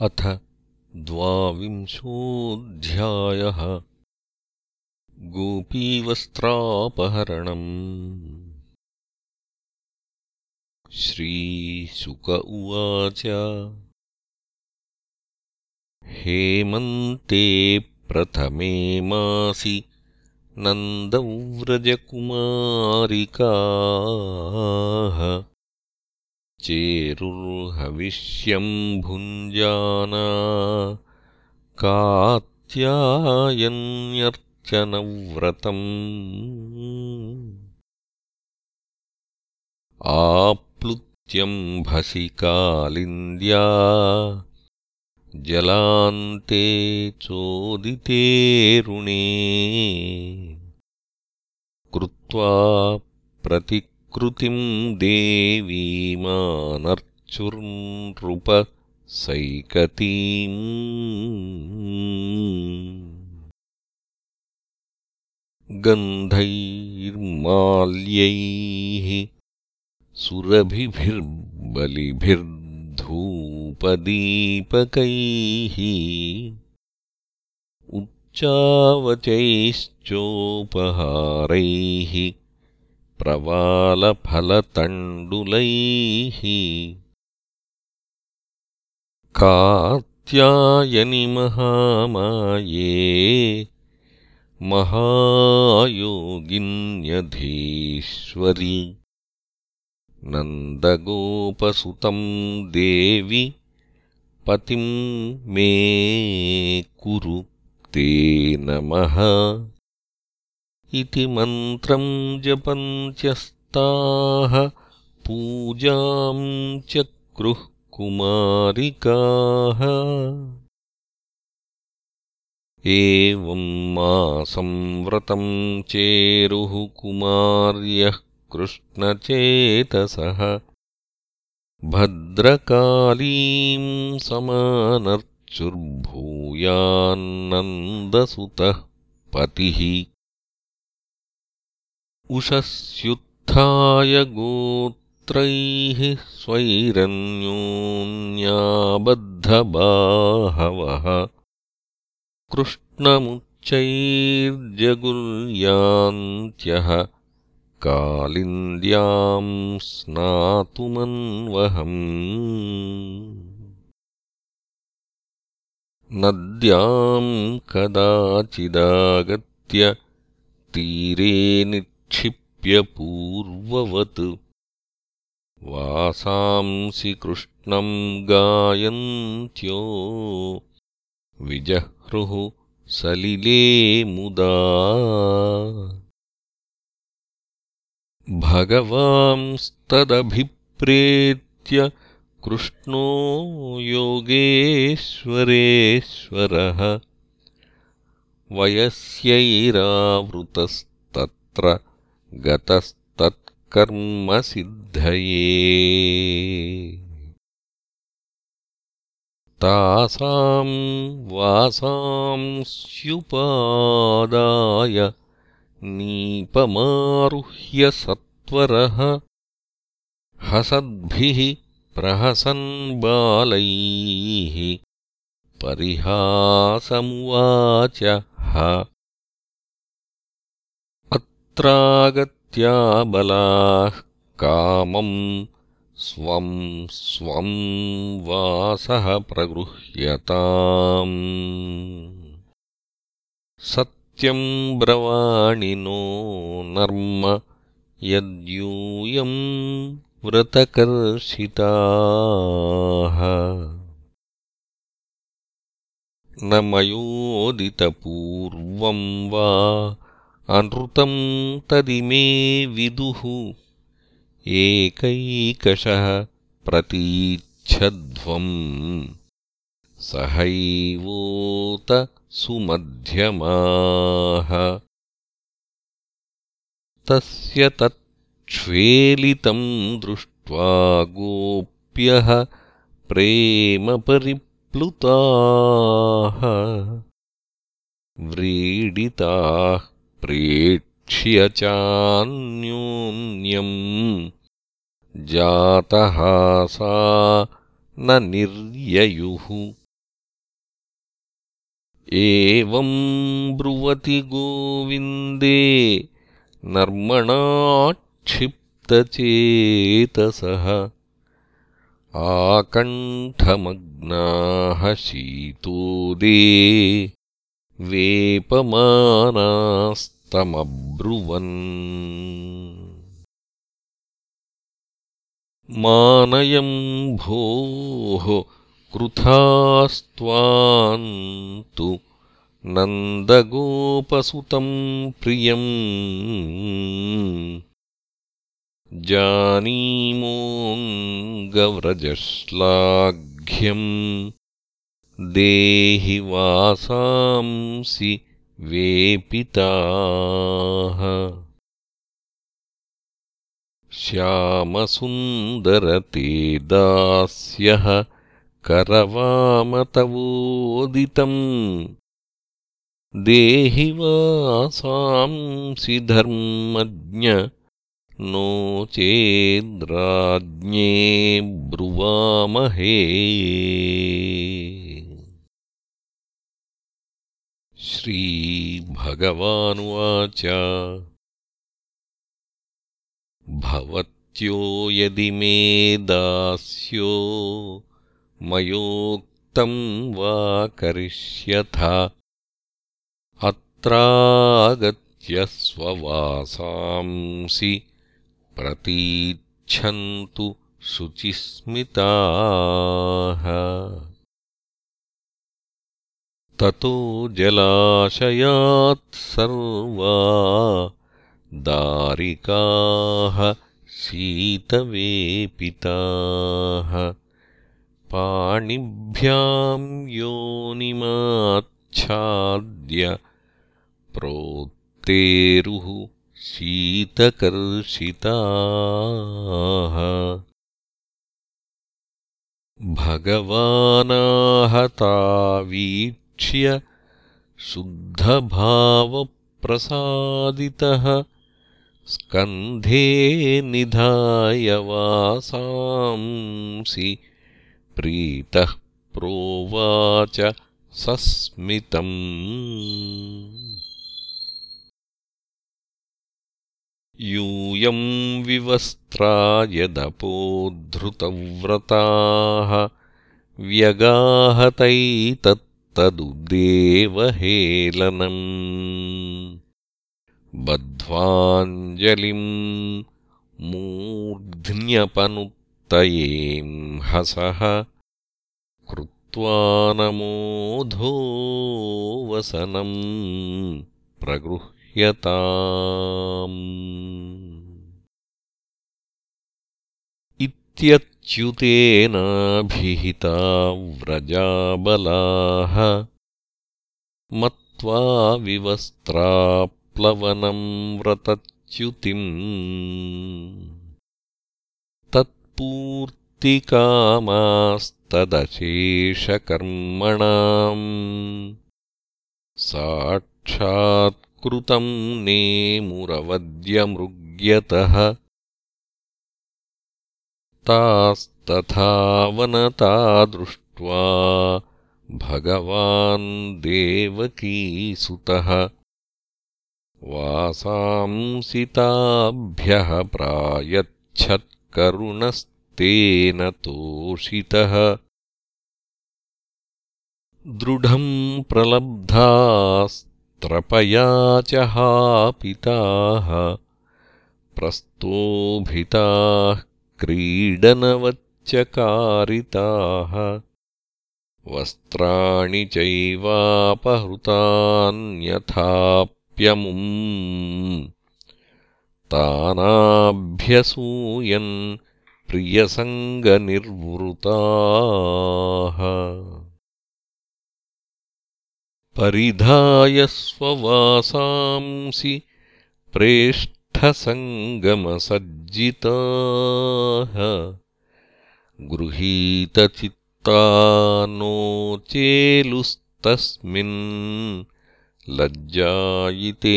अथ द्वाविंशोऽध्यायः गोपीवस्त्रापहरणम्। श्रीशुक उवाच हेमन्ते प्रथमे मासि नन्दव्रजकुमारिकाः चेरुर्हविष्यम् भुञ्जाना कात्यायन्यर्चनव्रतम् आप्लुत्यम्भसि कालिन्द्या जलान्ते चोदितेरुणे कृत्वा प्रति कृतिम् देवीमानर्चुर्नृपसैकतीम् गन्धैर्माल्यैः सुरभिभिर्बलिभिर्धूपदीपकैः उच्चावचैश्चोपहारैः प्रवालफलतण्डुलैः। कात्यायनि महामाये महायोगिन्यधीश्वरि नन्दगोपसुतं देवि पतिं मे कुरु ते नमः इति मन्त्रम् जपन्त्यस्ताः पूजाम् चक्रुः कुमारिकाः। एवम् मासं व्रतम् चेरुः कुमार्यः कृष्णचेतसः। भद्रकालीम् समानर्चुर्भूयान्नन्दसुतः पतिः उषस्युत्थाय गोत्रैः स्वैरन्योन्याबद्धबाहवः कृष्णमुच्चैर्जगुर्यान्त्यः कालिन्द्याम् स्नातुमन्वहम् नद्याम् कदाचिदागत्य तीरे क्षिप्यपूर्ववत्। वासांसि कृष्णम् गायन्त्यो। विजह्रुः सलिले मुदा। भगवांस्तदभिप्रेत्य कृष्णो योगेश्वरेश्वरः। वयस्यैरावृतस्तत्र गतस्तत्कर्मसिद्धये। तासाम् वासांस्युपादाय नीपमारुह्य सत्वरः हसद्भिः प्रहसन् बालैः परिहासमुवाच अत्रागत्याबलाः कामम् स्वम् स्वम् वासः प्रगृह्यताम्। सत्यम् ब्रवाणि नो नर्म यद्यूयम् व्रतकर्षिताः न मयोदितपूर्वम् वा अनृतम् तदिमे विदुः। एकैकशः प्रतीच्छध्वम्। सहैवोत सुमध्यमाः। तस्य तच्छ्वेलितम् दृष्ट्वा गोप्यः प्रेमपरिप्लुताः। व्रीडिताः प्रेक्ष्य चान्योन्यम्। जातः सा न निर्ययुः। एवम् ब्रुवति गोविन्दे नर्मणाक्षिप्तचेतसः। आकण्ठमग्नाः शीतोदे वेपमानास्तमब्रुवन्। मानयम् भोः कृथास्त्वान्तु नन्दगोपसुतम् प्रियम्। जानीमोऽङ्गव्रजश्लाघ्यम् देहि वासांसि वेपिताः। श्यामसुन्दरते दास्यः करवामतवोदितम् देहि वासांसि धर्मज्ञ नो चेद्राज्ञे ब्रुवामहे श्रीभगवानुवाच। भवत्यो यदि मे दास्यो मयोक्तम् वा करिष्यथ। अत्रागत्य स्ववासांसि प्रतीच्छन्तु शुचिस्मिताः ततो जलाशयात् सर्वा दारिकाः शीतवेपिताः पाणिभ्याम् योनिमाच्छाद्य प्रोत्तेरुः शीतकर्षिताः भगवानाहतावीक्ष्य शुद्धभावप्रसादितः स्कन्धे निधाय वासांसि प्रीतः प्रोवाच सस्मितम्। यूयम् विवस्त्रा यदपोद्धृतव्रताः व्यगाहतैतत्तदुदेवहेलनम् बध्वाञ्जलिम् मूर्ध्न्यपनुत्तयेऽंहसः कृत्वा नमोधो वसनम् प्रगृह्यताम् इत्यच्युतेनाभिहिता व्रजाबलाः मत्वा विवस्त्रा प्लवनम् व्रतच्युतिम्। तत्पूर्तिकामास्तदशेषकर्मणाम् साक्षात्कृतम् नेमुरवद्यमृग्यतः तास्तथावनता दृष्ट्वा भगवान् देवकीसुतः। वासांसिताभ्यः प्रायच्छत्करुणस्तेन तोषितः। दृढम् प्रलब्धास्त्रपया च हापिताः प्रस्तोभिताः क्रीडनवच्चकारिताः। वस्त्राणि चैवापहृतान्यथा तानाभ्यसूयन् प्रियसङ्गनिर्वृताः। परिधाय स्ववासांसि प्रेष्ठसङ्गमसज्जिताः गृहीतचित्ता नो चेलुस्तस्मिन् लज्जायिते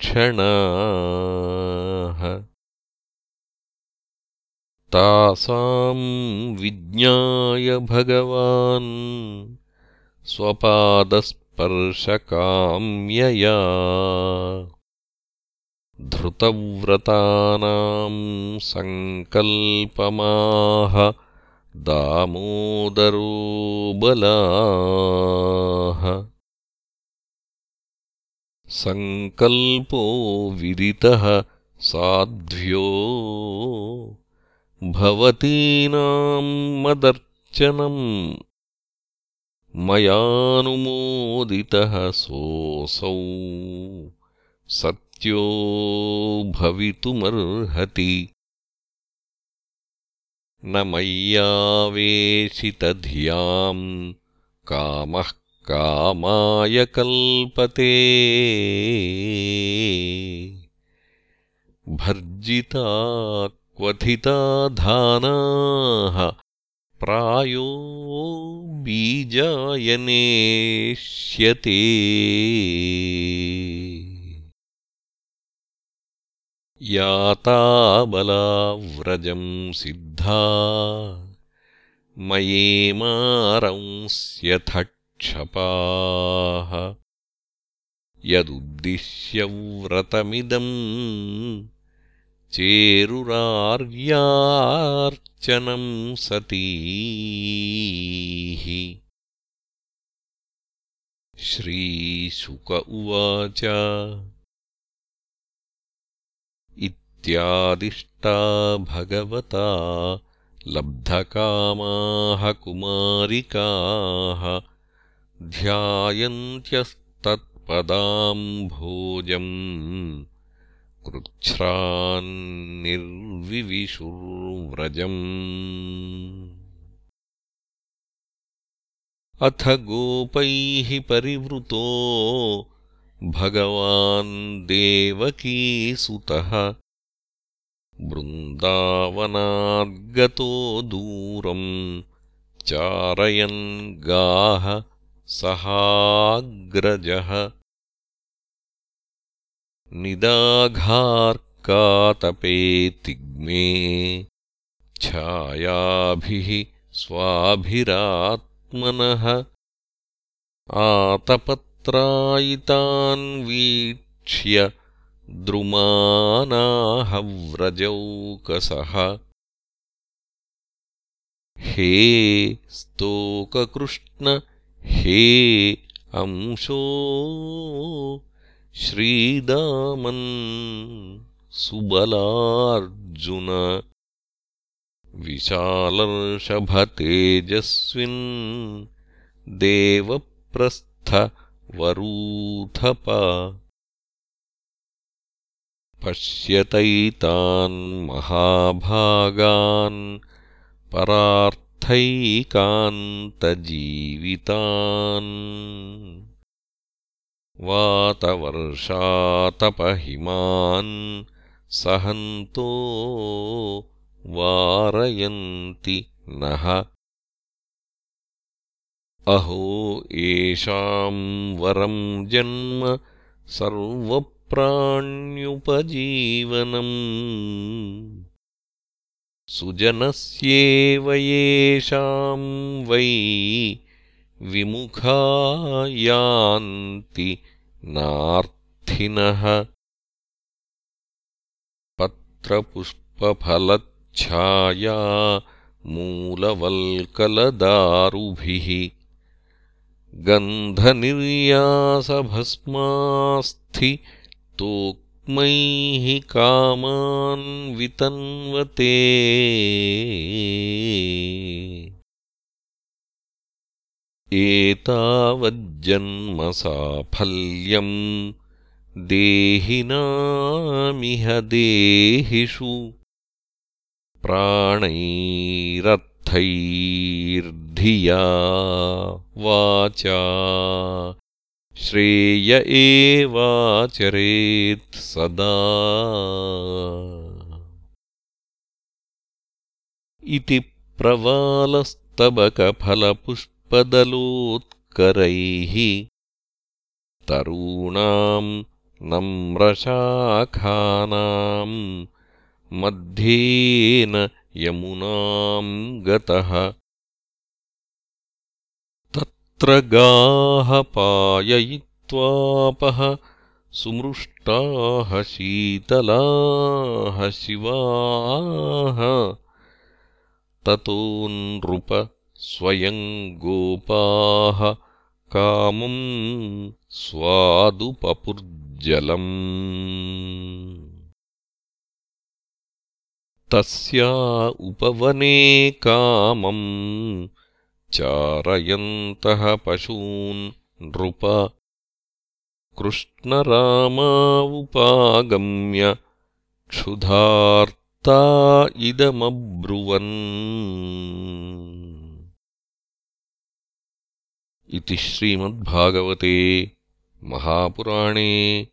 क्षणाः तासाम् विज्ञाय भगवान् स्वपादस्पर्शमात्मनः धृतव्रतानाम् सङ्कल्पमाह दामोदरो बलाः सङ्कल्पो विदितः साध्व्यो भवतीनाम् मदर्चनम् मयानुमोदितः सोऽसौ सत्यो भवितुमर्हति। न मय्यावेशितधियाम् कामः कामाय कल्पते। भर्जिता क्वथिता धानाः प्रायो बीजायनेष्यते याताबलाव्रजम् सिद्धा। मयेमारंस्यथक्षपाः यदुद्दिश्य व्रतमिदम् चेरुरार्यार्चनम् सतीः। श्रीशुक उवाच इत्यादिष्टा भगवता लब्धकामाः कुमारिकाः ध्यायन्त्यस्तत्पदाम्भोजम् कृच्छ्रान्निर्विविशुर्व्रजम् अथ गोपैः परिवृतो भगवान् देवकीसुतः वृन्दावनाद्गतो दूरम् चारयन् गाः सहाग्रजः। निदाघार्कातपे तिग्मे छायाभिः स्वाभिरात्मनः। आतपत्रायितान् वीक्ष्य द्रुमानाहव्रजौकसः। हे स्तोककृष्ण हे अंशो श्रीदामन् सुबलार्जुन। विशालर्षभतेजस्विन् देवप्रस्थवरूथप पश्यतैतान् महाभागान् परार्थैकान्तजीवितान्। वातवर्षातपहिमान् सहन्तो वारयन्ति नः। अहो येषाम् वरम् जन्म सर्वप्राण्युपजीवनम् सुजनस्येव येषाम् वै विमुखा यान्ति नार्थिनः। पत्रपुष्पफलच्छाया मूलवल्कलदारुभिः। गन्धनिर्यासभस्मास्थि तोक्मैः कामान् वितन्वते। एतावज्जन्मसाफल्यम् देहिनामिह देहिषु। प्राणैरर्थैर्धिया वाचा श्रेय एवाचरेत् सदा। इति प्रवालस्तबकफलपुष्प पदलोत्करैः तरूणाम् नम्रशाखानाम् मध्येन यमुनाम् गतः तत्र गाः पाययित्वापः सुमृष्टाः शीतलाः शिवाः। ततो नृप स्वयम् गोपाः कामम् स्वादुपपुर्जलम्। तस्या उपवने कामम् चारयन्तः पशून् नृप। कृष्णरामावुपागम्य क्षुधार्ता इदमब्रुवन्। इति श्रीमद्भागवते महापुराणे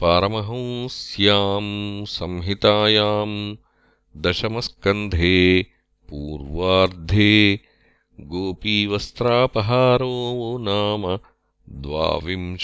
पारमहंस्याम् संहितायाम् दशमस्कन्धे पूर्वार्धे गोपीवस्त्रापहारो नाम द्वाविंशोऽध्यायः